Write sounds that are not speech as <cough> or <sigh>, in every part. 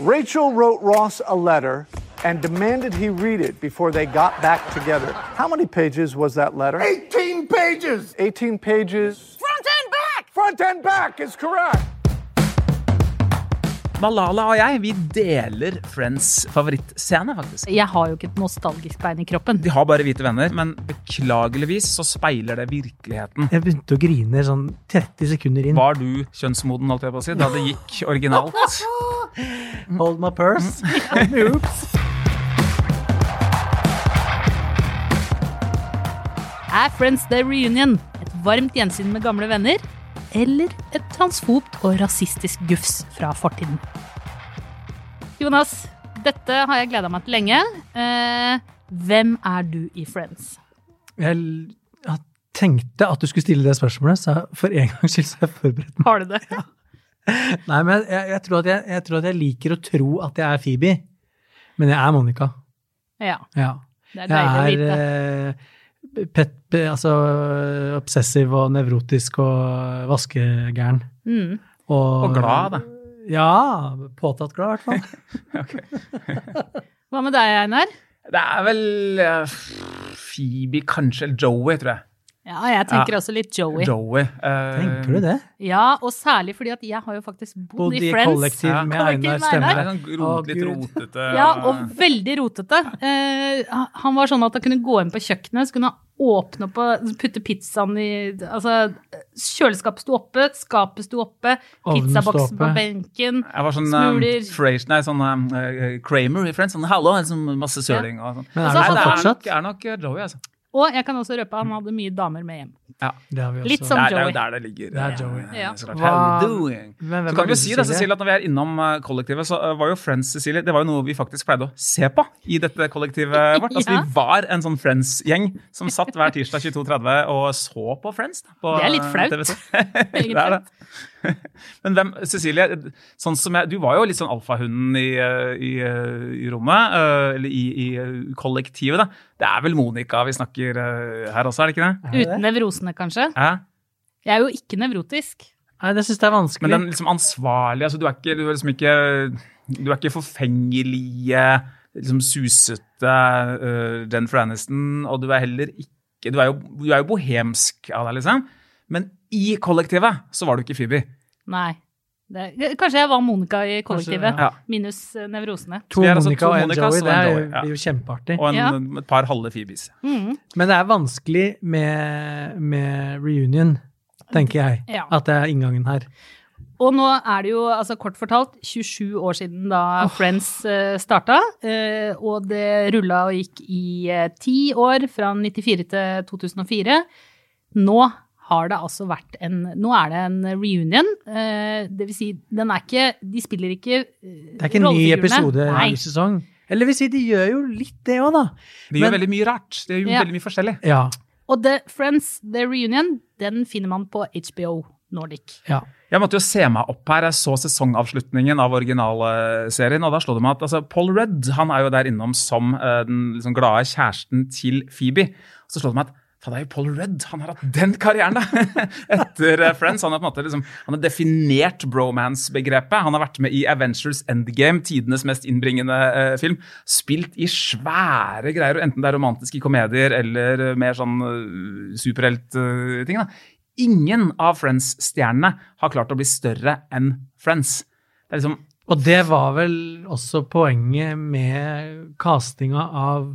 Rachel wrote Ross a letter and demanded he read it before they got back together. How many pages was that letter? 18 pages! 18 pages. Front and back! Front and back is correct. Malala og jeg vi deler Friends favorittscene, faktisk. Jeg har jo ikke et nostalgisk bein i kroppen. De har bare hvite venner, men beklageligvis så speiler det virkeligheten. Jeg begynte å grine sånn 30 sekunder inn. Var du kjønnsmoden, holdt jeg på å si, da det gikk originalt? <laughs> Hold my purse. <laughs> Oops. Er Friends The Reunion et varmt gjensyn med gamle venner? Eller et transfobt og rasistisk gufs fra fortiden? Jonas, dette har jeg gleda meg til lenge. Eh, hvem er du i Friends? Jeg jeg tenkte at du skulle stille det spørsmålet, så for en gangs skyld så har jeg forberedt meg. Har du det? <laughs> Nei, men jeg, jeg, tror at jeg, jeg tror at jeg liker å tro at jeg er Phoebe, men jeg er Monica. Ja. Ja. Det er deilig å vite. Pet, altså, obsessiv og nevrotisk og vaskegæren. Mm. Og, Og glad, da. Ja, påtatt glad, i hvert fall. <laughs> Hva med deg, Einar? Det er vel uh, Phoebe, kanskje, eller Joey, tror jeg. Ja, jeg tenker Ja. også litt Joey. Joey. Uh, Tenker du det? Ja, og særlig fordi at jeg har jo faktisk bodd i Friends. kollektiv Ja. med Einar, Det stemmer er det? sånn rot, litt rotete. Ja, og veldig rotete. Uh, han var sånn at han kunne gå inn på kjøkkenet, så kunne han åpne opp og putte pizzaen i Altså, kjøleskapet sto oppe, skapet sto oppe, pizzaboksen på benken, benken. Jeg var sånn Smuler. um, Frasier, nei, sånn eh, Kramer i Friends. Sånn hallo, sånn masse søling og sånn. Men er det hadde sånn det er nok, er nok eh, Joey, altså. Og jeg kan også røpe at han hadde mye damer med hjem. Det har vi også. Litt Det Joey. er, det er jo der det ligger. Det er eh, Joey. Ja. så klart. Hva- How doing? Men Så kan vi jo si det, Cecilie, at når vi er innom eh, kollektivet, så eh, var jo Friends Cecilie, det var jo noe vi faktisk pleide å se på i dette kollektivet <laughs> vårt. Altså, Ja. Vi var en sånn Friends-gjeng som satt hver tirsdag 22.30 og så på Friends. Da, på Det er litt flaut, <laughs> det er det. <laughs> Men hvem, Cecilie, sånn som jeg, du var jo litt sånn alfahunden i, i, i rommet, eller i, i kollektivet. da. Det er vel Monica vi snakker her også, er det ikke det? Uten det? Nevrosene, kanskje. Ja. Jeg er jo ikke nevrotisk. Nei, det syns jeg er vanskelig. Men den liksom ansvarlige altså Du er ikke, du er liksom ikke Du er ikke forfengelige, liksom susete uh, Jennifer Aniston, og du er heller ikke Du er jo, du er jo bohemsk av deg, liksom. Men i kollektivet så var du ikke Phoebe. Nei. Det, kanskje jeg var Monica i kollektivet, ja. minus eh, nevrosene. to altså Monica to og en Joey, det er jo, ja. jo kjempeartig. Og en, Ja. et par halve Phoebes. Mm. Men det er vanskelig med, med reunion, tenker jeg. Ja. At det er inngangen her. Og nå er det jo, altså kort fortalt, 27 år siden da Friends uh, starta. eh, og det rulla og gikk i eh, ti år, fra 94 til 2004. Nå har det altså vært en Nå er det en reunion. eh, det vil si, den er ikke De spiller ikke uh, Det er ikke en ny episode i sesong. Eller vil si, de gjør jo litt det òg, da. De gjør Men- veldig mye rart. De gjør Ja. veldig mye forskjellig. Ja. Og The Friends, The Reunion, den finner man på HBO Nordic. ja. Jeg måtte jo se meg opp her. Jeg så sesongavslutningen av originalserien, og da slo det meg at altså, Paul Rudd han er jo der innom som uh, den liksom, glade kjæresten til Phoebe. Så slo det meg at faen, det er jo Paul Rudd. Han har hatt den karrieren, da! <laughs> Etter eh, Friends. Han har på en måte liksom, han har definert bromance-begrepet. Han har vært med i Avengers Endgame, tidenes mest innbringende eh, film. Spilt i svære greier, enten det er romantiske komedier eller eh, mer sånn uh, superheltting. Uh, Ingen av Friends-stjernene har klart å bli større enn Friends. Det er liksom Og det var vel også poenget med castinga av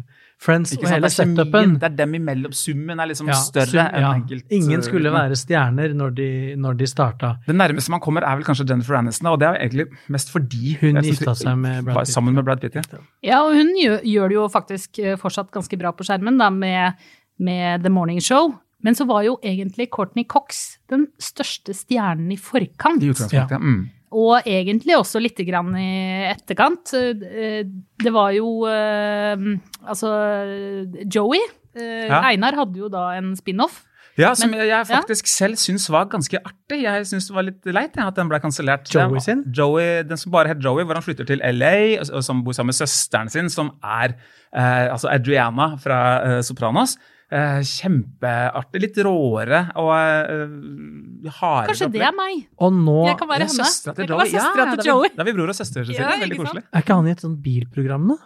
Friends ikke og hele det setupen. Det er dem imellom. Summen er liksom Ja, større sum- enn ja. enkelt. Ingen skulle være stjerner når de, når de starta. Det nærmeste man kommer, er vel kanskje Jennifer Aniston, og det er egentlig mest fordi Hun gifta seg med Brad Pitt. Sammen med Brad Pitt, ja. Ja, og hun gjør, det jo faktisk eh, fortsatt ganske bra på skjermen, da, med, med The Morning Show. Men så var jo egentlig Courtney Cox den største stjernen i forkant. I utgangspunktet. Mm. Og egentlig også litt grann i etterkant. Eh, Det var jo eh, Altså Joey. eh, Ja. Einar hadde jo da en spin-off. Ja, som Men- jeg, faktisk faktisk selv syns var ganske artig. Jeg syns det var litt leit ja, at den ble kansellert. Joey sin? Joey, den som bare het Joey, hvor han flytter til LA, og, og som bor sammen med søsteren sin, som er eh, altså Adriana fra eh, Sopranos. Eh, kjempeartig. Litt råere og eh, hardere. Kanskje det er meg. Og nå Jeg kan være Ja, henne. til Jeg kan være Joey. Ja, søstera da til er vi- Da er vi bror og søster. Ja, Veldig koselig. Er ikke han i et sånt bilprogram nå?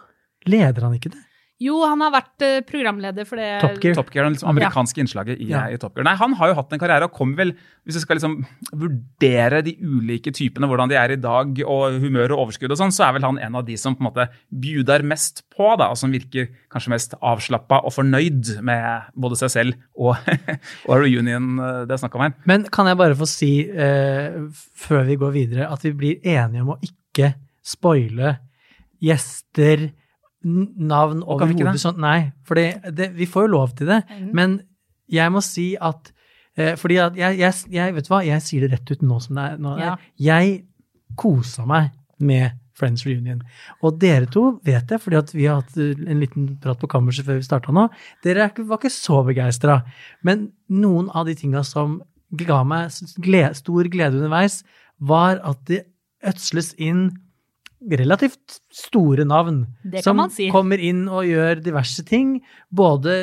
Leder han ikke det? Jo, han har vært eh, programleder for det. Top Gear. Top Gear, liksom amerikanske innslaget i, Ja. i Top Gear. Nei, Han har jo hatt en karriere og kommer vel, hvis vi skal liksom vurdere de ulike typene, hvordan de er i dag, og humør og overskudd og sånn, så er vel han en av de som på en måte bjuder mest på, da, og som virker kanskje mest avslappa og fornøyd med både seg selv og, <laughs> og reunion eh, det er snakk om her. Men kan jeg bare få si, eh, før vi går videre, at vi blir enige om å ikke spoile gjester, navn overhodet sånn. Nei, for vi får jo lov til det. Mm. Men jeg må si at eh, Fordi at jeg, jeg, jeg Vet du hva, jeg sier det rett ut nå som det er. Nå, Ja. Jeg kosa meg med Friends Reunion. Og dere to vet jeg, fordi at vi har hatt eh, en liten prat på kammerset før vi starta nå. Dere er var ikke så begeistra. Men noen av de tinga som ga meg s- stor glede underveis, var at det ødsles inn relativt store navn. Det kan som man si. kommer inn og gjør diverse ting. Både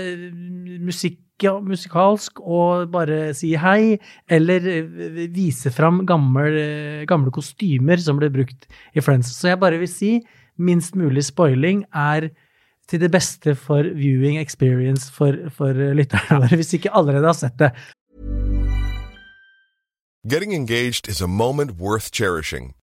musikk, musikalsk og bare si hei, eller eh, vise fram gamle, gamle kostymer som ble brukt i Friends. Så jeg bare vil si minst mulig spoiling er til det beste for viewing experience for, for lytterne våre, hvis ikke allerede har sett det. Getting engaged is a moment worth cherishing.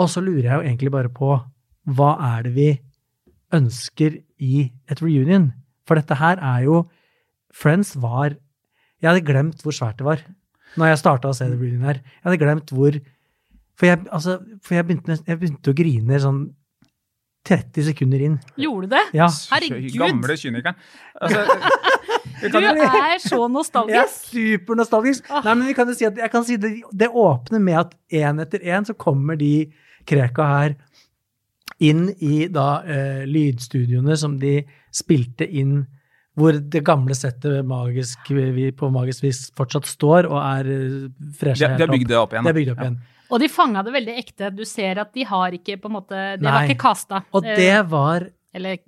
Og så lurer jeg jo egentlig bare på hva er det vi ønsker i et reunion? For dette her er jo Friends var Jeg hadde glemt hvor svært det var når jeg starta å se det reunion her. Jeg hadde glemt hvor For jeg, altså, for jeg, begynte, jeg begynte å grine sånn 30 sekunder inn. Gjorde du det? Ja. Herregud. Gamle kynikeren. Altså, <laughs> Du er så nostalgisk. Jeg er nostalgisk. supernostalgisk. Nei, men vi kan jo si at jeg kan si det, det åpner med at én etter én så kommer de kreka her inn i da eh, lydstudioene som de spilte inn hvor det gamle settet magisk, vi, på magisk vis fortsatt står og er fresha helt opp. de har bygd det opp igjen. Det er bygd opp igjen. Og de fanga det veldig ekte. Du ser at de har ikke på en måte Det var ikke casta. Og det var, Eller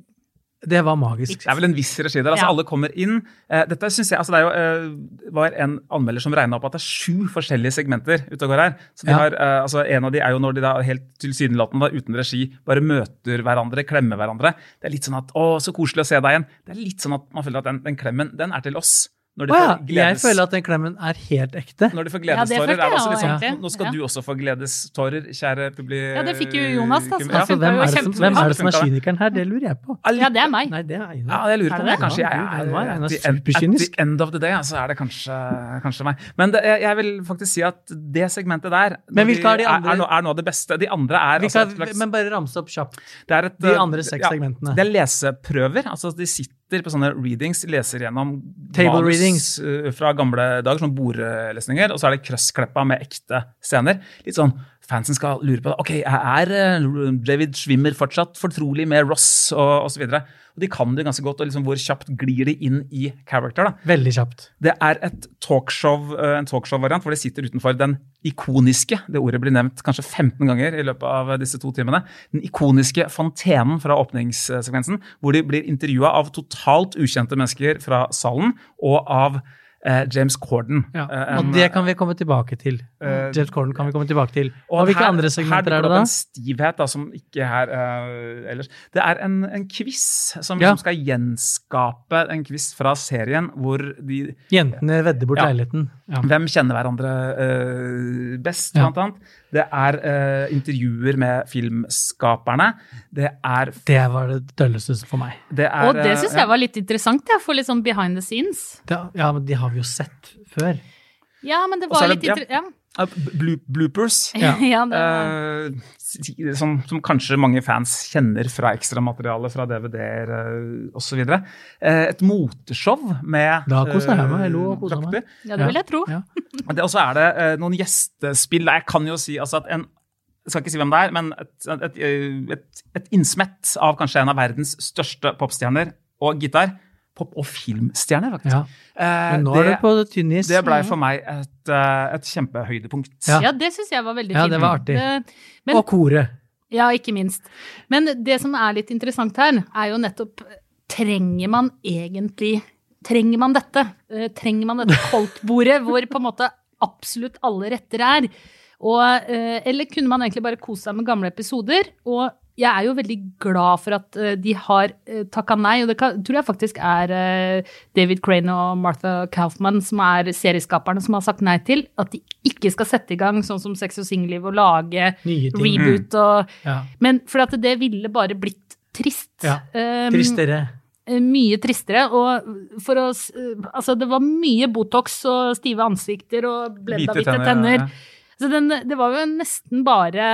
det var magisk. Det er vel en viss regi der. altså Ja. Alle kommer inn. Eh, dette synes jeg, altså Det er jo, eh, var en anmelder som regna opp at det er sju forskjellige segmenter ute og går her. Så de Ja. har, eh, altså En av de er jo når de da helt tilsynelatende uten regi bare møter hverandre, klemmer hverandre. Det er litt sånn at 'Å, så koselig å se deg igjen'. Det er litt sånn at man føler at den, den klemmen den er til oss. Når de ja, får jeg føler at den klemmen er helt ekte. når de får gledestårer, ja, er det også litt sånn ja. Nå skal Ja. du også få gledestårer, kjære publikum. Ja, det fikk jo Jonas, da, Ja. Altså, hvem, er det som, hvem er det som er kynikeren her? Det lurer jeg på. Ja, det er meg. Nei, det er Einar. Ja, jeg lurer Er på det? Kanskje jeg Ja, er Einar at the end- superkynisk. At the end of the day, så er det kanskje, kanskje meg. Men det, jeg, jeg vil faktisk si at det segmentet der Men hvilke er de andre? Er, noe, er noe av det beste. De andre er altså kan, et slags men bare ramse opp kjapt. det er et, de andre seks segmentene. Det er leseprøver. altså De sitter på sånne readings, leser gjennom Table manus, readings. eh, fra gamle dager, sånne bordlesninger, og så er det krøsskleppa med ekte scener. Litt sånn fansen skal lure på ok, er eh, David Schwimmer fortsatt fortrolig med Ross og osv. De kan det ganske godt, og liksom hvor kjapt glir de inn i character. da. Veldig kjapt. Det er et talkshow, eh, en talkshow-variant hvor de sitter utenfor den ikoniske det ordet blir nevnt kanskje 15 ganger i løpet av disse to timene, den ikoniske fontenen fra åpningssekvensen, hvor de blir intervjua av totalt ukjente mennesker fra salen og av eh, James Corden. Ja. Eh, Og en- det kan vi komme tilbake til. Uh, James Corden kan vi komme tilbake til. Og, og hvilke her- andre segmenter her er det opp da? En stivhet da, som ikke er uh, ellers. Det er en, en quiz som, Ja. som skal gjenskape en quiz fra serien hvor de Jentene vedder bort Ja. leiligheten. Ja. Hvem kjenner hverandre uh, best, blant annet. Det er uh, intervjuer med filmskaperne. Det er, Det var det dølleste for meg. det er Og det eh, syns ja. jeg var litt interessant, jeg, for litt sånn behind the scenes. Ja, men de har vi jo sett før. Ja, men det var det, litt ja. Blo- bloopers. Ja. <laughs> ja, det, Eh, som, som kanskje mange fans kjenner fra ekstramateriale fra DVD-er uh, osv. Uh, et moteshow med Da koser jeg meg. eh, Jeg lo og koser meg. ja, det vil jeg tro. Ja. <laughs> Og Og så er det eh, noen gjestespill. Jeg kan jo si altså at en jeg skal ikke si hvem det er, men et, et, et, et innsmett av kanskje en av verdens største popstjerner og gitar. Pop- og filmstjerne, faktisk. Ja. Eh, Men nå er det på tynn is. det blei for meg et, eh, et kjempehøydepunkt. Ja. Ja, det syns jeg var veldig fint. Ja, det var artig. Det- men, Og koret. ja, ikke minst. Men det som er litt interessant her, er jo nettopp Trenger man egentlig Trenger man dette? Eh, Trenger man dette koldtbordet <laughs> hvor på en måte absolutt alle retter er? Og, eh, eller kunne man egentlig bare kose seg med gamle episoder? Og jeg er jo veldig glad for at eh, de har uh, takka nei, og det kan, tror jeg faktisk er eh, David Crane og Martha Kaufman, som er serieskaperne, som har sagt nei til at de ikke skal sette i gang sånn som Sex og singelliv og lage reboot og Ja. Men for at det ville bare blitt trist. Ja, Um, Tristere. eh, Mye tristere. Og for å eh, Altså, det var mye Botox og stive ansikter og blenda hvite tenner, tenner. ja. Så den, det var jo nesten bare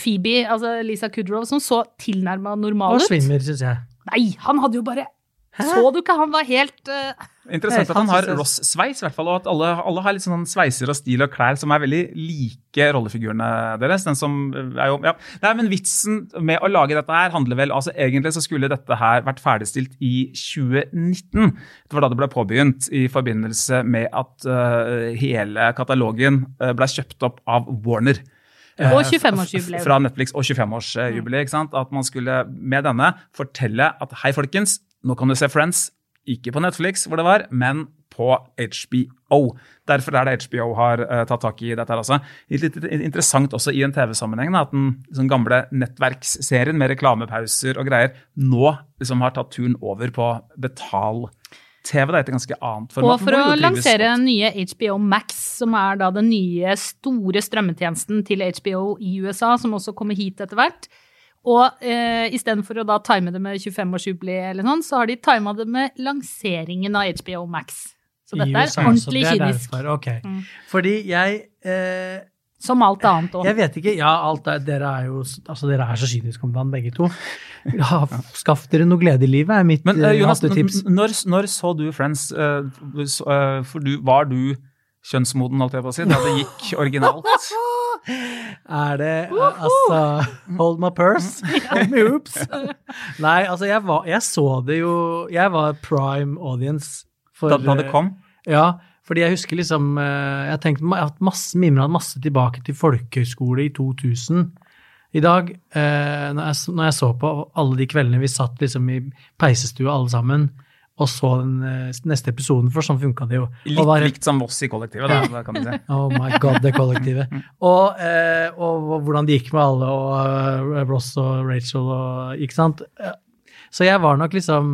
Phoebe, altså Lisa Kudrow, som så tilnærma normal ut. Og svimmer, syns jeg. Nei, han hadde jo bare Så du ikke? Han var helt uh... Interessant at han har. Ross-sveis, i hvert fall, og at alle, alle har litt sånn sveiser og stil og klær som er veldig like rollefigurene deres. Den som er jo, ja. Nei, men Vitsen med å lage dette her handler vel altså Egentlig så skulle dette her vært ferdigstilt i 2019. Det var da det ble påbegynt i forbindelse med at uh, hele katalogen uh, ble kjøpt opp av Warner. Og Eh, 25-årsjubileum. Fra Netflix og 25-årsjubileet. At man skulle med denne fortelle at hei, folkens, nå kan du se Friends. Ikke på Netflix, hvor det var, men på HBO. Derfor er det HBO har uh, tatt tak i dette her også. Litt interessant også i en TV-sammenheng at den sånn gamle nettverksserien med reklamepauser og greier nå liksom har tatt turen over på betal-TV. Det er et ganske annet format. Og for å lansere den nye HBO Max, som er da den nye store strømmetjenesten til HBO i USA, som også kommer hit etter hvert. Og eh, istedenfor å da time det med 25-årsjubileet eller sånn, så har de tima det med lanseringen av HBO Max. Så dette dette er USA, ordentlig er kynisk. derfor, Ok. Mm. Fordi jeg eh, Som alt annet òg. Jeg vet ikke. Ja, alt er, dere er jo altså dere er så kyniske om dagen, begge to. Ja, skaff dere noe glede i livet, er mitt Men eh, Jonas, tips. når, når så du Friends? Uh, så, eh, for du, var du kjønnsmoden, holdt jeg på å si, da det gikk originalt? <laughs> Er det altså Hold my purse. <laughs> Hold me oops. Nei, altså jeg, var, jeg så det jo Jeg var prime audience for Da, da det kom? Ja, fordi jeg husker liksom eh, Jeg har tenkt, jeg har hatt masse hadde masse tilbake til folkehøyskole i 2000 i dag. eh, når, jeg, når jeg så på alle de kveldene vi satt liksom i peisestua alle sammen og så den eh, neste episoden, for sånn funka det jo. Litt var- likt som Voss i kollektivet, da, kan du si. <laughs> Oh my god, det kollektivet. Og, eh, og hvordan det gikk med alle, og eh, Ross og Rachel og Ikke sant? Så jeg var nok liksom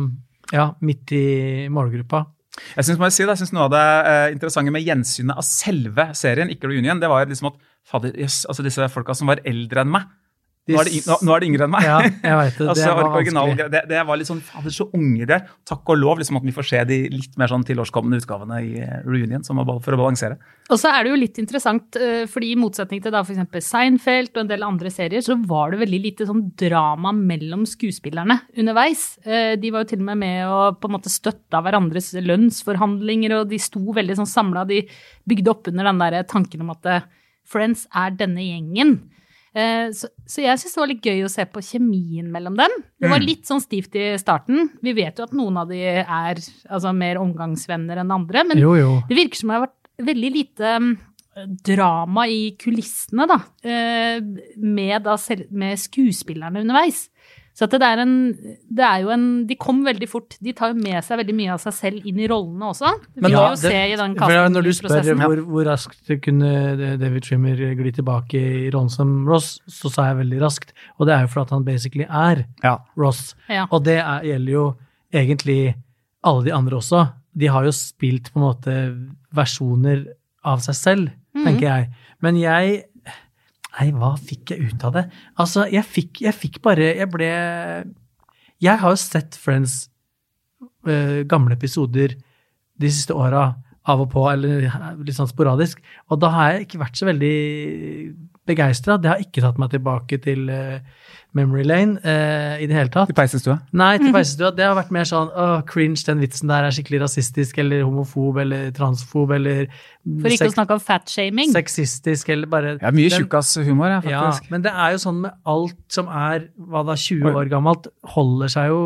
ja, midt i målgruppa. Jeg jeg si Noe av det eh, interessante med gjensynet av selve serien, ikke reunion, det var liksom at fader, yes, altså disse folka som var eldre enn meg Nå er, det, nå, nå er det yngre enn meg. Ja, jeg vet det. <laughs> Det altså, var original, det, det var litt sånn Fader, så unge de er. Takk og lov liksom at vi får se de litt mer sånn tilårskomne utgavene i eh, reunion, som er for å balansere. Og så er det jo litt interessant, eh, fordi i motsetning til da f.eks. Seinfeld og en del andre serier, så var det veldig lite sånn drama mellom skuespillerne underveis. Eh, De var jo til og med med å på en måte støtte av hverandres lønnsforhandlinger, og de sto veldig sånn samla. De bygde opp under den der tanken om at Friends er denne gjengen. Eh, Så, så jeg syns det var litt gøy å se på kjemien mellom dem. Det var litt sånn stivt i starten. Vi vet jo at noen av de er altså, mer omgangsvenner enn andre, men Jo, jo. det virker som det har vært veldig lite mm, drama i kulissene, da. eh, Med, da med skuespillerne underveis. Så at det er en Det er jo en De kom veldig fort. De tar jo med seg veldig mye av seg selv inn i rollene også. Det Men da, jo det, jo se i den for Når du spør hvor, hvor raskt kunne David Trimmer gli tilbake i rollen som Ross, så sa jeg veldig raskt. Og det er jo for at han basically er Ross. Ja. Og det er, gjelder jo egentlig alle de andre også. De har jo spilt på en måte versjoner av seg selv, tenker jeg. Men jeg Nei, hva fikk jeg ut av det? Altså, jeg fikk, jeg fikk bare Jeg ble Jeg har jo sett Friends uh, gamle episoder de siste åra, av og på, eller litt sånn sporadisk. Og da har jeg ikke vært så veldig begeistra. Det har ikke tatt meg tilbake til uh, memory lane uh, i det hele tatt. Til peisestua? Nei, til peisestua. Det har vært mer sånn åh, cringe, den vitsen der er skikkelig rasistisk, eller homofob, eller transfob, eller For ikke å snakke om fatshaming. Sexistisk, eller bare Ja, mye den- tjukkas-humor, ja, Ja, men det er jo sånn med alt som er hva da, 20 år gammelt, holder seg jo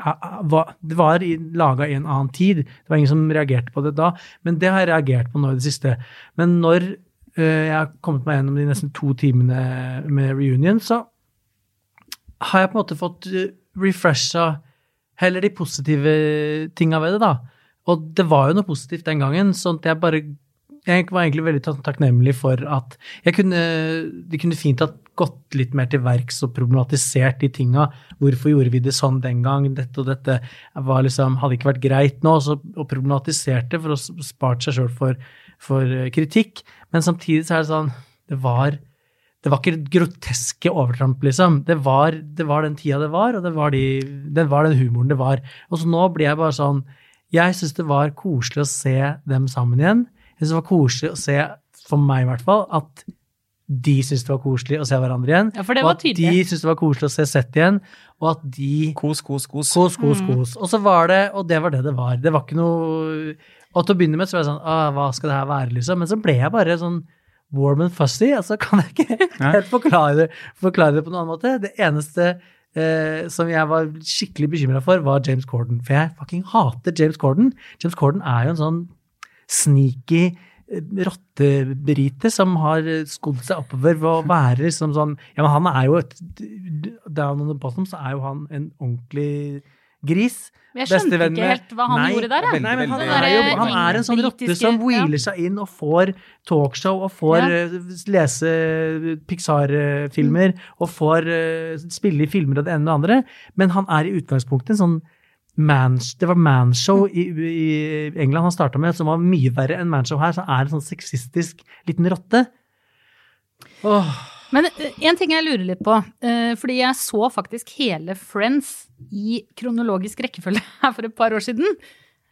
Det var laga i en annen tid. Det var ingen som reagerte på det da, men det har jeg reagert på nå i det siste. Men når jeg har kommet meg gjennom de nesten to timene med reunion, så har jeg på en måte fått uh, refresha heller de positive tinga ved det, da. Og det var jo noe positivt den gangen, sånn at jeg bare jeg var egentlig veldig takknemlig for at jeg kunne, De kunne fint ha gått litt mer til verks og problematisert de tinga. Hvorfor gjorde vi det sånn den gang? Dette og dette var liksom, hadde ikke vært greit nå. Og problematisert det for å spart seg sjøl for, for eh, kritikk. Men samtidig så er det sånn Det var det var ikke groteske overtramp, liksom. Det var, det var den tida det var, og det var, de, det var den humoren det var. Og så nå blir jeg bare sånn Jeg syns det var koselig å se dem sammen igjen. Jeg synes det var koselig å se, for meg i hvert fall, at de syntes det var koselig å se hverandre igjen. Ja, for det og at at de tydelig. syntes det var koselig å se Sett igjen. Og at de Kos, kos, kos. Kos, kos, Mm. kos. Og så var det, og det var det det var. Det var ikke noe Og til å begynne med så var jeg sånn ah, Hva skal det her være, liksom? Men så ble jeg bare sånn warm and fuzzy. Altså kan jeg ikke helt forklare det, forklare det på noen annen måte. Det eneste eh, som jeg var skikkelig bekymra for, var James Corden. For jeg fucking hater James Corden. James Corden er jo en sånn sneaky eh, rottebrite som har skodd seg oppover ved å være liksom sånn Ja, men han er jo et Down on the bottom så er jo han en ordentlig gris. Men jeg skjønte ikke helt hva han Nei, gjorde der. Nei, men han, er jo, han er en sånn rotte som wheeler seg inn og får talkshow og får Ja. eh, lese Pixar-filmer og får eh, spille i filmer og det ene og det andre. Men han er i utgangspunktet en sånn man, det var manshow i, i England han starta med, som var mye verre enn manshow her. Så han er en sånn sexistisk liten rotte. Åh. Men eh, en ting jeg lurer litt på, eh, fordi jeg så faktisk hele Friends i kronologisk rekkefølge <laughs> her for et par år siden.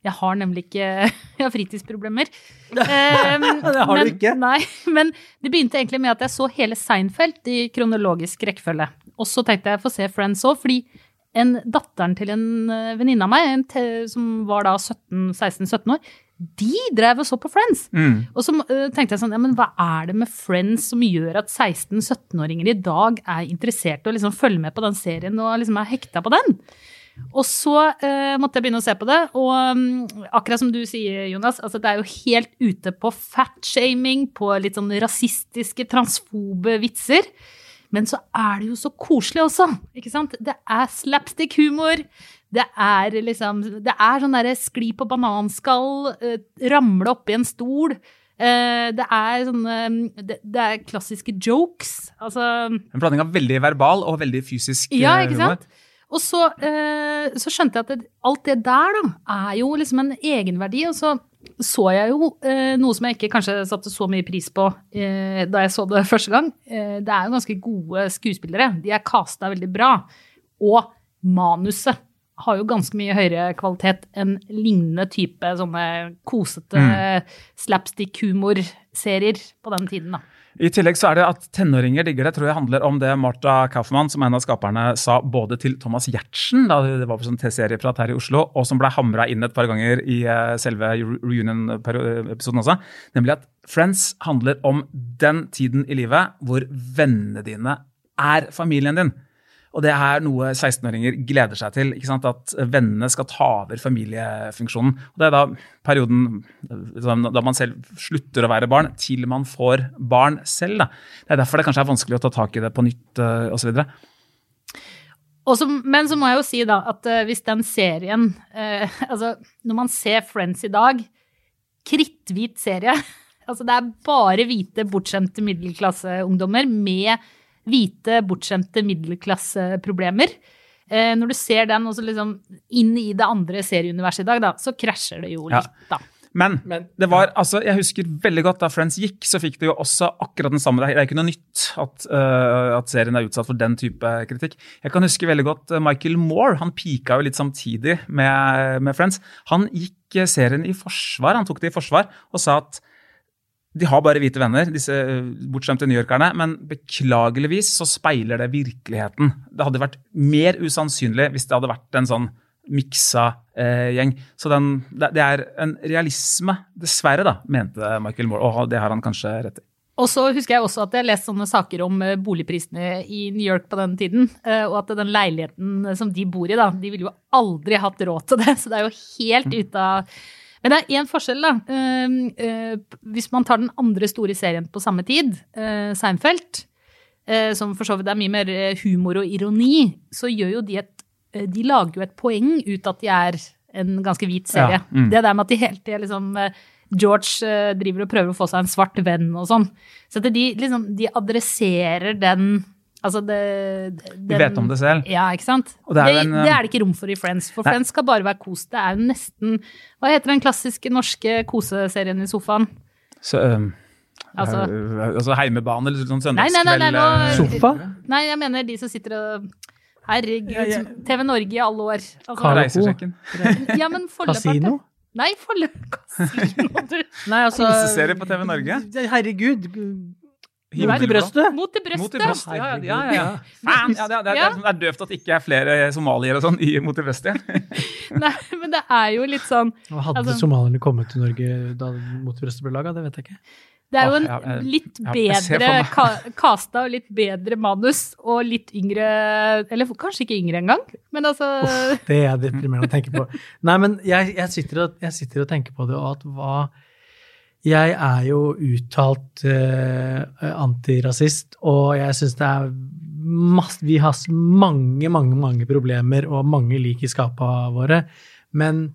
Jeg har nemlig ikke <laughs> Jeg har fritidsproblemer. Um, <laughs> Det har du ikke. Nei, men det begynte egentlig med at jeg så hele Seinfeld i kronologisk rekkefølge. Og så tenkte jeg få se Friends òg, fordi en datteren til en venninne av meg, en som var da 16-17 år, de drev og så på Friends. Mm. Og så eh, tenkte jeg sånn, ja, men hva er det med Friends som gjør at 16-17-åringer i dag er interessert i å liksom følge med på den serien og liksom er hekta på den? Og så eh, måtte jeg begynne å se på det, og um, akkurat som du sier, Jonas, altså det er jo helt ute på fatshaming, på litt sånn rasistiske, transfobe vitser. Men så er det jo så koselig også, ikke sant? Det er slapstick-humor. Det er liksom Det er sånn derre skli på bananskall, eh, ramle oppi en stol. Eh, det er sånne det, det er klassiske jokes. Altså En blanding av veldig verbal og veldig fysisk Ja, eh, ikke sant? Og så, eh, så skjønte jeg at det, alt det der da, er jo liksom en egenverdi. Og så så jeg jo noe som jeg ikke kanskje satte så mye pris på eh, da jeg så det <laughs> første gang. Det er jo ganske gode skuespillere. De er casta veldig bra. Og manuset har jo ganske mye høyere kvalitet enn lignende type sånne kosete slapstick-humorserier på den tiden, da. I tillegg så er det at tenåringer digger det, tror jeg handler om det Martha Kaufmann, som en av skaperne, sa både til Thomas Giertsen, da det var på sånn T-serieprat her i Oslo, og som ble hamra inn et par ganger i eh, selve reunion-episoden også, nemlig at Friends handler om den tiden i livet hvor vennene dine er familien din. Og det er noe 16-åringer gleder seg til. At vennene skal ta over familiefunksjonen. Og Det er da perioden liksom, da man selv slutter å være barn, til man får barn selv. Da. Det er derfor det kanskje er vanskelig å ta tak i det på nytt uh, osv. Men så må jeg jo si da at eh, hvis den serien eh, <laughs> Altså, når man ser Friends i dag, kritthvit serie <laughs> Altså, det er bare hvite, bortskjemte middelklasseungdommer med hvite, bortskjemte middelklasseproblemer. Eh, når du ser den også liksom inn i det andre serieuniverset i dag, da, så krasjer det jo Ja. litt, da. Men, Men- det var, altså, jeg husker veldig godt da Friends gikk, så fikk det jo også akkurat den samme Det er ikke noe nytt at, uh, at serien er utsatt for den type kritikk. Jeg kan huske veldig godt øh, Michael Moore. Han pika jo litt samtidig med, med Friends. Han gikk øh, serien i forsvar, han tok det i forsvar og sa at de har bare hvite venner, disse øh, bortskjemte newyorkerne, men beklageligvis så speiler det virkeligheten. Det hadde vært mer usannsynlig hvis det hadde vært en sånn miksa eh, gjeng. Så den, det, det er en realisme, dessverre, da, mente Michael Moore. Og det har han kanskje rett i. Og så husker jeg også at jeg leste sånne saker om eh, boligprisene i New York på den tiden, eh, og at den leiligheten som de bor i, da, de ville jo aldri hatt råd til det, <laughs> så det er jo helt ute av Men det er én forskjell, da. Eh, eh, Hvis man tar den andre store serien på samme tid, eh, Seinfeld, eh, som for så vidt er mye mer humor og ironi, så gjør jo de et De lager jo et poeng ut at de er en ganske hvit serie. Ja, mm. Det der med at de hele tida liksom George driver og prøver å få seg en svart venn og sånn. Så de liksom De adresserer den Altså det den, Vi vet om det selv. Ja, ikke sant? Og det er det, en, det, er det ikke rom for i Friends, for Nei. Friends skal bare være kos. Det er jo nesten Hva heter den klassiske norske koseserien i sofaen? Så, um, Altså- øh, altså heimebane eller sånn Nei, nei, nei, nei, søndagskveld øh, Sofa? Nei, jeg mener de som sitter og Herregud, Ja, ja. TV Norge i alle år. Altså. Reisesjekken. ja, men Kasino? Nei, forløp Kasino, <laughs> du. Nei, altså Koseserie på TV Norge? Herregud. Mot i brøstet? Mot til brøstet. Mot i brøstet, ja, ja, ja, ja. <laughs> Det, er, det, Ja. det er døvt at det ikke er flere somaliere og sånn i Mot i brøstet. <laughs> Nei, men det er jo litt sånn Og Hadde Altså- somalierne kommet til Norge da Mot i brøstet ble laga? Det vet jeg ikke. Det er jo en litt bedre kasta casta og litt bedre manus og litt yngre Eller kanskje ikke yngre engang, men altså Uff, det er deprimerende å tenke på. Nei, men jeg, jeg, sitter og, jeg sitter og tenker på det, og at hva Jeg er jo uttalt uh, antirasist, og jeg syns det er masse Vi har mange, mange, mange problemer og mange lik i skapa våre, men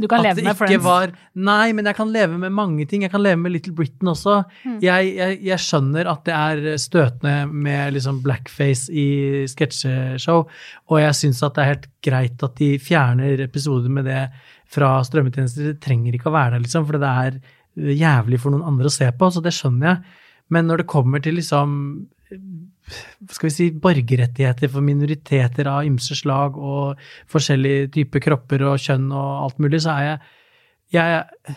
Du kan leve det med Friends. var Nei, men jeg kan leve med mange ting. Jeg kan leve med Little Britain også. Mm. Jeg, jeg, jeg skjønner at det er støtende med liksom blackface i sketsjeshow, og jeg syns at det er helt greit at de fjerner episoder med det fra strømmetjenester. Det trenger ikke å være der, liksom, for det er jævlig for noen andre å se på, så det skjønner jeg. Men når det kommer til liksom skal vi si, borgerrettigheter for minoriteter av ymse slag og forskjellige typer kropper og kjønn og alt mulig, så er jeg, jeg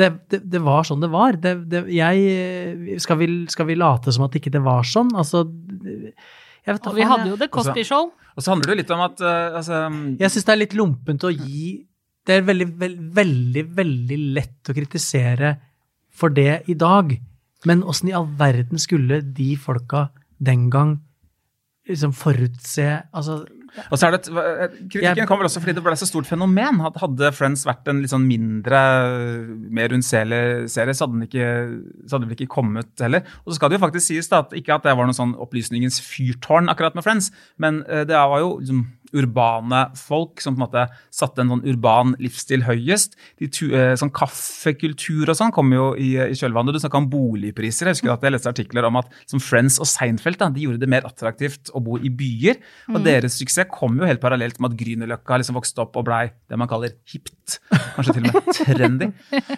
det, det, det var sånn det var. Det, det, jeg, skal, vi, skal vi late som at ikke det var sånn? Altså jeg vet Og vi faen, hadde jo The Cosby Show. Og så handler det jo litt om at uh, altså, Jeg syns det er litt lompent å gi Det er veldig, veldig, veldig, veldig lett å kritisere for det i dag. Men åssen i all verden skulle de folka den gang liksom forutse Altså Og så er det, et- Kritikken Jeg- kom vel også fordi det ble så stort fenomen. Hadde Friends vært en litt sånn mindre, mer unnselig serie, så hadde den ikke, hadde vel ikke kommet heller. Og så skal det jo faktisk sies da, at ikke at det var noe sånn opplysningens fyrtårn akkurat med Friends, men eh, det var jo liksom urbane folk som på en måte satte en sånn urban livsstil høyest. De tu, eh, sånn Kaffekultur og sånn kom jo i, i kjølvannet. Du snakka om boligpriser. Jeg husker at jeg leste artikler om at som Friends og Seinfeld da, de gjorde det mer attraktivt å bo i byer. Og deres suksess kom jo helt parallelt med at Grünerløkka liksom vokste opp og blei det man kaller hipt. Kanskje til og med trendy.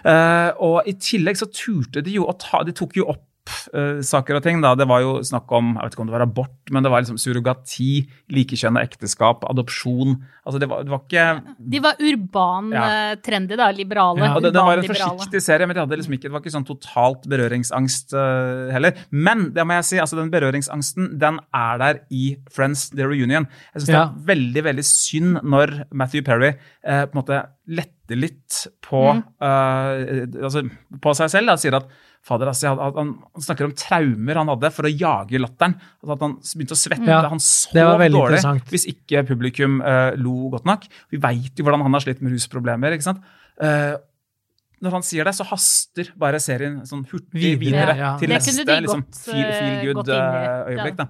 uh, <laughs> og i tillegg så turte de jo å ta De tok jo opp eh, saker og ting. da, Det var jo snakk om jeg vet ikke om det var abort, men det var liksom surrogati, likekjønna ekteskap, adopsjon. altså Det var, det var ikke De var urban, Ja. eh, trendy, da. Liberale. Ja, det, det var en forsiktig serie, men de hadde liksom ikke, det var ikke sånn totalt berøringsangst uh, heller. Men det må jeg si, altså den berøringsangsten den er der i Friends The Reunion. Jeg syns Ja. det er veldig veldig synd når Matthew Perry uh, på en måte letter litt på, eh, altså, på seg selv. Da, sier at Fader, altså, han, han snakker om traumer han hadde for å jage latteren. Altså at han begynte å svette. Ja, han sov veldig dårlig hvis ikke publikum uh, lo godt nok. Vi veit jo hvordan han har slitt med rusproblemer. ikke sant? Uh, når han sier det, så haster bare serien sånn hurtig Videre, videre, ja. til neste liksom, feel, feel eh, good gått inn i. eh, øyeblikk. Ja.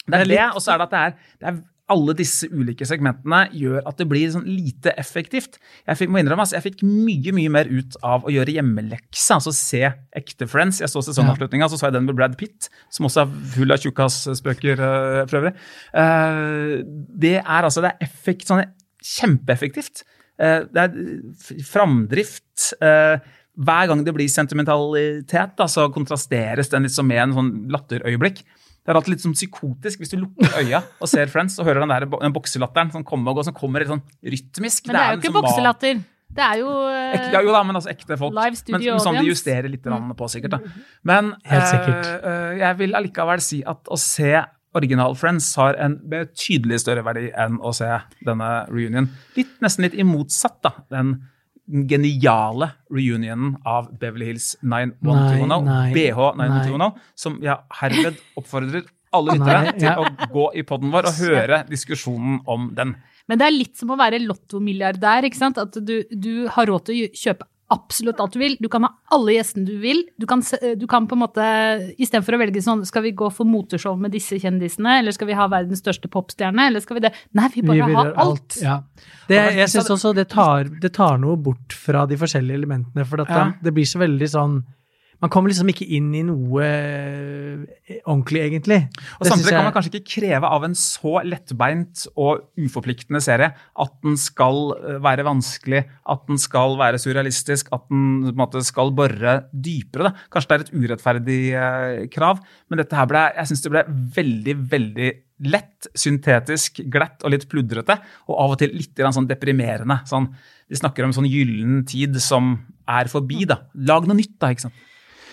Det Det er det, og så er det at det er, det er alle disse ulike segmentene gjør at det blir sånn lite effektivt. Jeg fikk, må innrømme, altså, jeg fikk mye mye mer ut av å gjøre hjemmelekse, altså se ekte Friends. Jeg så sesongavslutninga, så så jeg den med Brad Pitt, som også er full av tjukkasspøker uh, for øvrig. Uh, det er altså det er effekt, sånn kjempeeffektivt. Uh, det er framdrift. hver gang det blir sentimentalitet, da, så kontrasteres den liksom med en sånn latterøyeblikk. Det er alltid litt sånn psykotisk hvis du lukker øya og ser Friends og hører den der den bokselatteren som kommer og går, som kommer litt sånn rytmisk. Men det er jo en ikke sånn bokselatter. Det er jo Ekte, ja, jo da, men altså ekte folk. Live studio men, som de justerer litt på, sikkert. da. Men Helt sikkert. eh, eh, jeg vil allikevel si at å se original Friends har en betydelig større verdi enn å se denne reunion. Litt, nesten litt i motsatt, da. Den geniale reunionen av Beverly Hills 91210, Nei, nei, BH 91210, som jeg herved oppfordrer alle lyttere til ja. å gå i poden vår og høre diskusjonen om den. Men det er litt som å være lottomilliardær, ikke sant? At du, du har råd til å kjøpe absolutt alt du vil. Du kan ha alle gjestene du vil. Du kan, du kan på en måte, istedenfor å velge sånn, skal vi gå for moteshow med disse kjendisene, eller skal vi ha verdens største popstjerne, eller skal vi det? Nei, vi bare Vi ha alt. alt. Ja. Det, jeg syns også det tar, det tar noe bort fra de forskjellige elementene, for at Ja. det, det blir så veldig sånn Man kommer liksom ikke inn i noe eh, ordentlig, egentlig. Og Det Samtidig jeg... kan man kanskje ikke kreve av en så lettbeint og uforpliktende serie at den skal eh, være vanskelig, at den skal være surrealistisk, at den måte skal bore dypere. Da. Kanskje det er et urettferdig eh, krav, men dette her ble, jeg synes det ble veldig, veldig lett, syntetisk, glatt og litt pludrete, og av og til litt sånn deprimerende. Sånn, de snakker om sånn gyllen tid som er forbi. da. Lag noe nytt, da. ikke sant?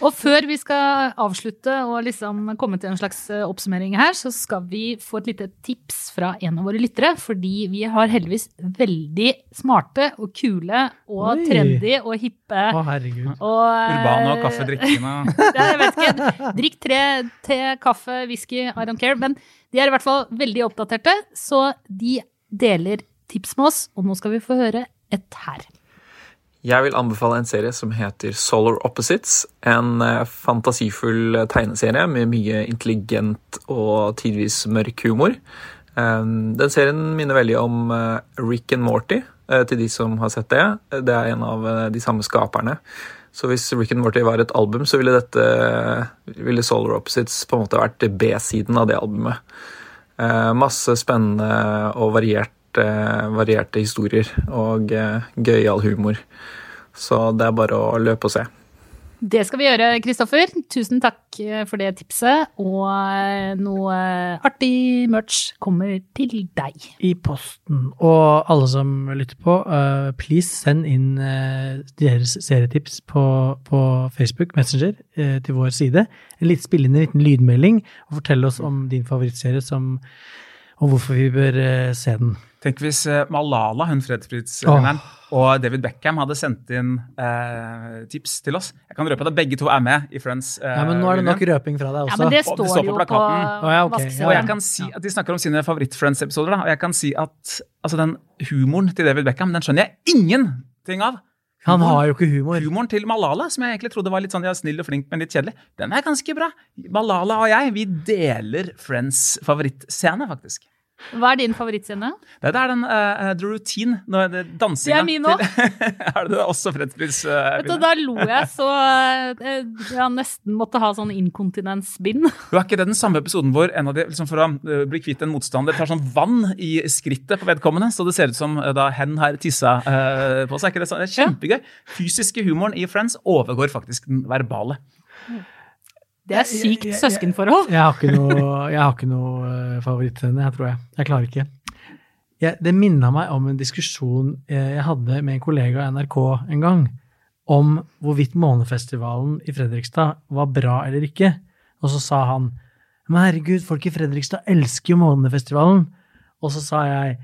Og før vi skal avslutte og liksom komme til en slags eh, oppsummering her, så skal vi få et lite tips fra en av våre lyttere. Fordi vi har heldigvis veldig smarte og kule og Oi. trendy og hippe Å, herregud. og eh, Urbane og kaffedrikkende. <laughs> Jeg vet ikke. Drikk tre te, kaffe, whisky, I don't care. Men de er i hvert fall veldig oppdaterte, så de deler tips med oss, og nå skal vi få høre et her. Jeg vil anbefale en serie som heter Solar Opposites. En eh, fantasifull eh, tegneserie med mye intelligent og tidvis mørk humor. Um, Den serien minner veldig om eh, Rick and Morty, til de som har sett det. Det er en av de samme skaperne. Så hvis Rick and Morty var et album, så ville dette ville Solar Opposites på en måte vært B-siden av det albumet. Masse spennende og variert, varierte historier og eh, gøyal humor. Så det er bare å løpe og se. Det skal vi gjøre, Kristoffer. Tusen takk eh, for det tipset. Og eh, noe artig merch kommer til deg. I posten. Og alle som lytter på, eh, please send inn eh, deres serietips på, på Facebook Messenger eh, til vår side. En litt spillende liten lydmelding, og fortell oss om din favorittserie som, og hvorfor vi bør eh, se den. Tenk hvis eh, Malala, hun fredsprisvinneren, og David Beckham hadde sendt inn eh, tips til oss. Jeg kan røpe at begge to er med i Friends. eh, Ja, men nå er det nok røping fra deg også. Ja, men det Og de står står på jo på oh, ja, okay. Og jeg kan si at De snakker om sine favoritt-Friends-episoder, og jeg kan si at altså, den humoren til David Beckham den skjønner jeg ingenting av. Han har jo ikke humor. Humoren til Malala, som jeg egentlig trodde var litt sånn ja, snill og flink, men litt kjedelig, den er ganske bra. Malala og jeg vi deler Friends favorittscene, faktisk. Hva er din favorittscene? Det er den uh, The Routine. Når det, dansinga Det er min også. <laughs> er det også fredspris? Uh, Vet du, da lo jeg så uh, jeg nesten måtte ha sånn inkontinensbind. <laughs> Jo, er ikke det den samme episoden hvor en av de, liksom for å uh, bli kvitt en motstander, tar sånn vann i skrittet på vedkommende, så det ser ut som da hen har tissa på seg? Er ikke det, sånn? det er kjempegøy. Fysiske humoren i Friends overgår faktisk den verbale. Det er sykt søskenforhold. Jeg har ikke noe, jeg har ikke noe eh, favorittscene, jeg tror jeg. Jeg klarer ikke. Jeg, det minna meg om en diskusjon eh, jeg hadde med en kollega i NRK en gang, om hvorvidt Månefestivalen i Fredrikstad var bra eller ikke. Og så sa han men herregud, folk i Fredrikstad elsker jo Månefestivalen. Og så sa jeg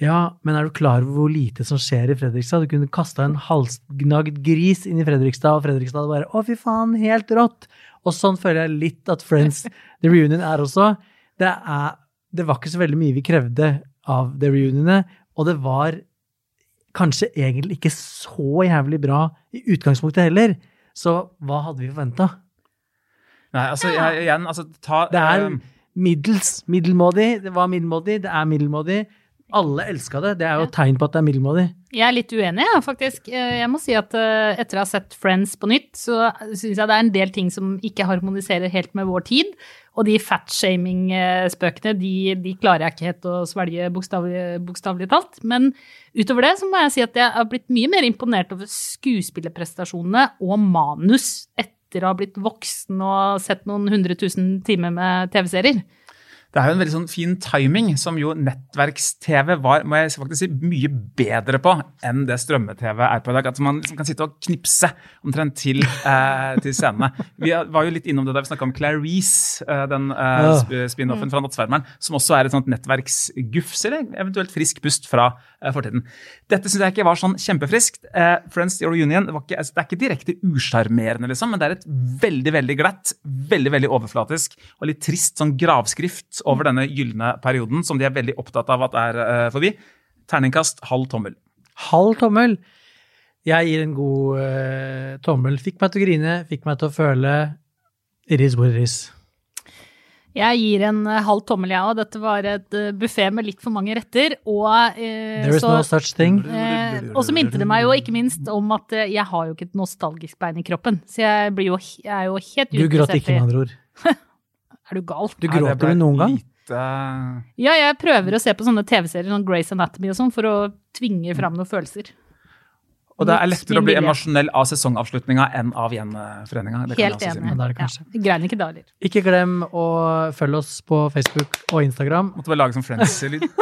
ja, men er du klar over hvor lite som skjer i Fredrikstad? Du kunne kasta en halsgnagd gris inn i Fredrikstad, og Fredrikstad hadde bare å, fy faen, helt rått. Og sånn føler jeg litt at Friends The Reunion er også. Det, er, det var ikke så veldig mye vi krevde av The Reunion, og det var kanskje egentlig ikke så jævlig bra i utgangspunktet heller. Så hva hadde vi forventa? Nei, altså, jeg, igjen, altså, ta Det er um, middels. Middelmådig. Det var middelmådig, det er middelmådig. Alle elska det. Det er jo et tegn på at det er middelmådig. Jeg er litt uenig, ja, faktisk. Eh, Jeg må si at eh, etter å ha sett Friends på nytt, så syns jeg det er en del ting som ikke harmoniserer helt med vår tid. Og de fatshaming-spøkene, de, de klarer jeg ikke helt å svelge bokstavelig, bokstavelig talt. Men utover det så må jeg si at jeg har blitt mye mer imponert over skuespillerprestasjonene og manus etter å ha blitt voksen og sett noen hundre tusen timer med TV-serier. Det er jo en veldig sånn fin timing, som jo nettverks-TV var må jeg faktisk si, mye bedre på enn det strømme-TV er på i dag. At man liksom kan sitte og knipse omtrent til, eh, til scenene. Vi var jo litt innom det da vi snakka om Clarice, eh, den eh, spin-offen fra Nattsvermeren, som også er et sånt nettverksgufs, eller eventuelt frisk pust fra eh, fortiden. Dette syns jeg ikke var sånn kjempefriskt. Eh, Friends Your Union det, var ikke, altså, det er ikke direkte usjarmerende, liksom, men det er et veldig veldig glatt, veldig veldig overflatisk og litt trist sånn gravskrift over denne gylne perioden, som de er veldig opptatt av at er eh, forbi. Terningkast halv tommel. Halv tommel. Jeg gir en god uh, tommel. Fikk meg til å grine, fikk meg til å føle Iris is what it. Jeg gir en eh, halv tommel, jeg òg. Dette var et buffé med litt for mange retter. Og, eh, There is så, no such thing. eh, og så minte det meg jo ikke minst om at eh, jeg har jo ikke et nostalgisk bein i kroppen. Så jeg, blir jo, jeg er jo helt Du gråt ikke, med andre ord. <laughs> Er du gal? Du gråter du noen gang? Lite... Ja, jeg prøver å se på sånne TV-serier, sånn Grace Anatomy og sånn, for å tvinge fram noen følelser. Og det er lettere å bli emosjonell av sesongavslutninga enn av gjenforeninga. Helt enig. si. Ja, grein ikke da heller. Ikke glem å følge oss på Facebook og Instagram. Måtte bare lage sånn Friends-lyd. <laughs>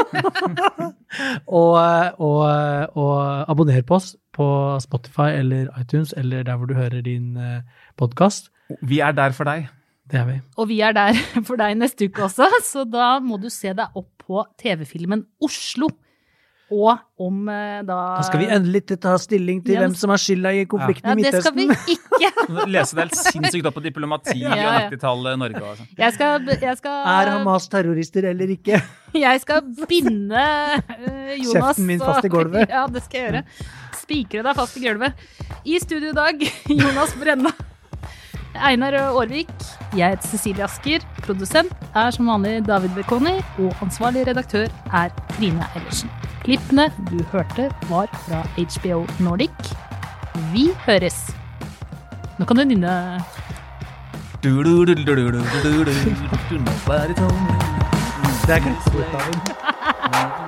Og, og, og abonner på oss på Spotify eller iTunes eller der hvor du hører din podkast. Vi er der for deg. Det er vi. Og vi er der <laughs> for deg neste uke også, så da må du se deg opp på TV-filmen Oslo. Og om eh, da Da skal vi endelig ta stilling til Ja, hvem som har skylda i konflikten Ja, i det skal vi ikke. <laughs> Lese deg helt sinnssykt opp på diplomati Ja, ja. og 90-tallet Norge og sånn. Jeg skal, jeg skal, Er Hamas terrorister eller ikke? <laughs> jeg skal binde eh, Jonas Kjeften min fast i gulvet. Ja, det skal jeg gjøre. Spikre deg fast i gulvet. I studio i dag, Jonas Brenna. Einar Aarvik. Jeg heter Cecilie Asker. Produsent er som vanlig David Bekoni. Og ansvarlig redaktør er Trine Ellersen. Klippene du hørte, var fra HBO Nordic. Vi høres. Nå kan du nynne Det er greit.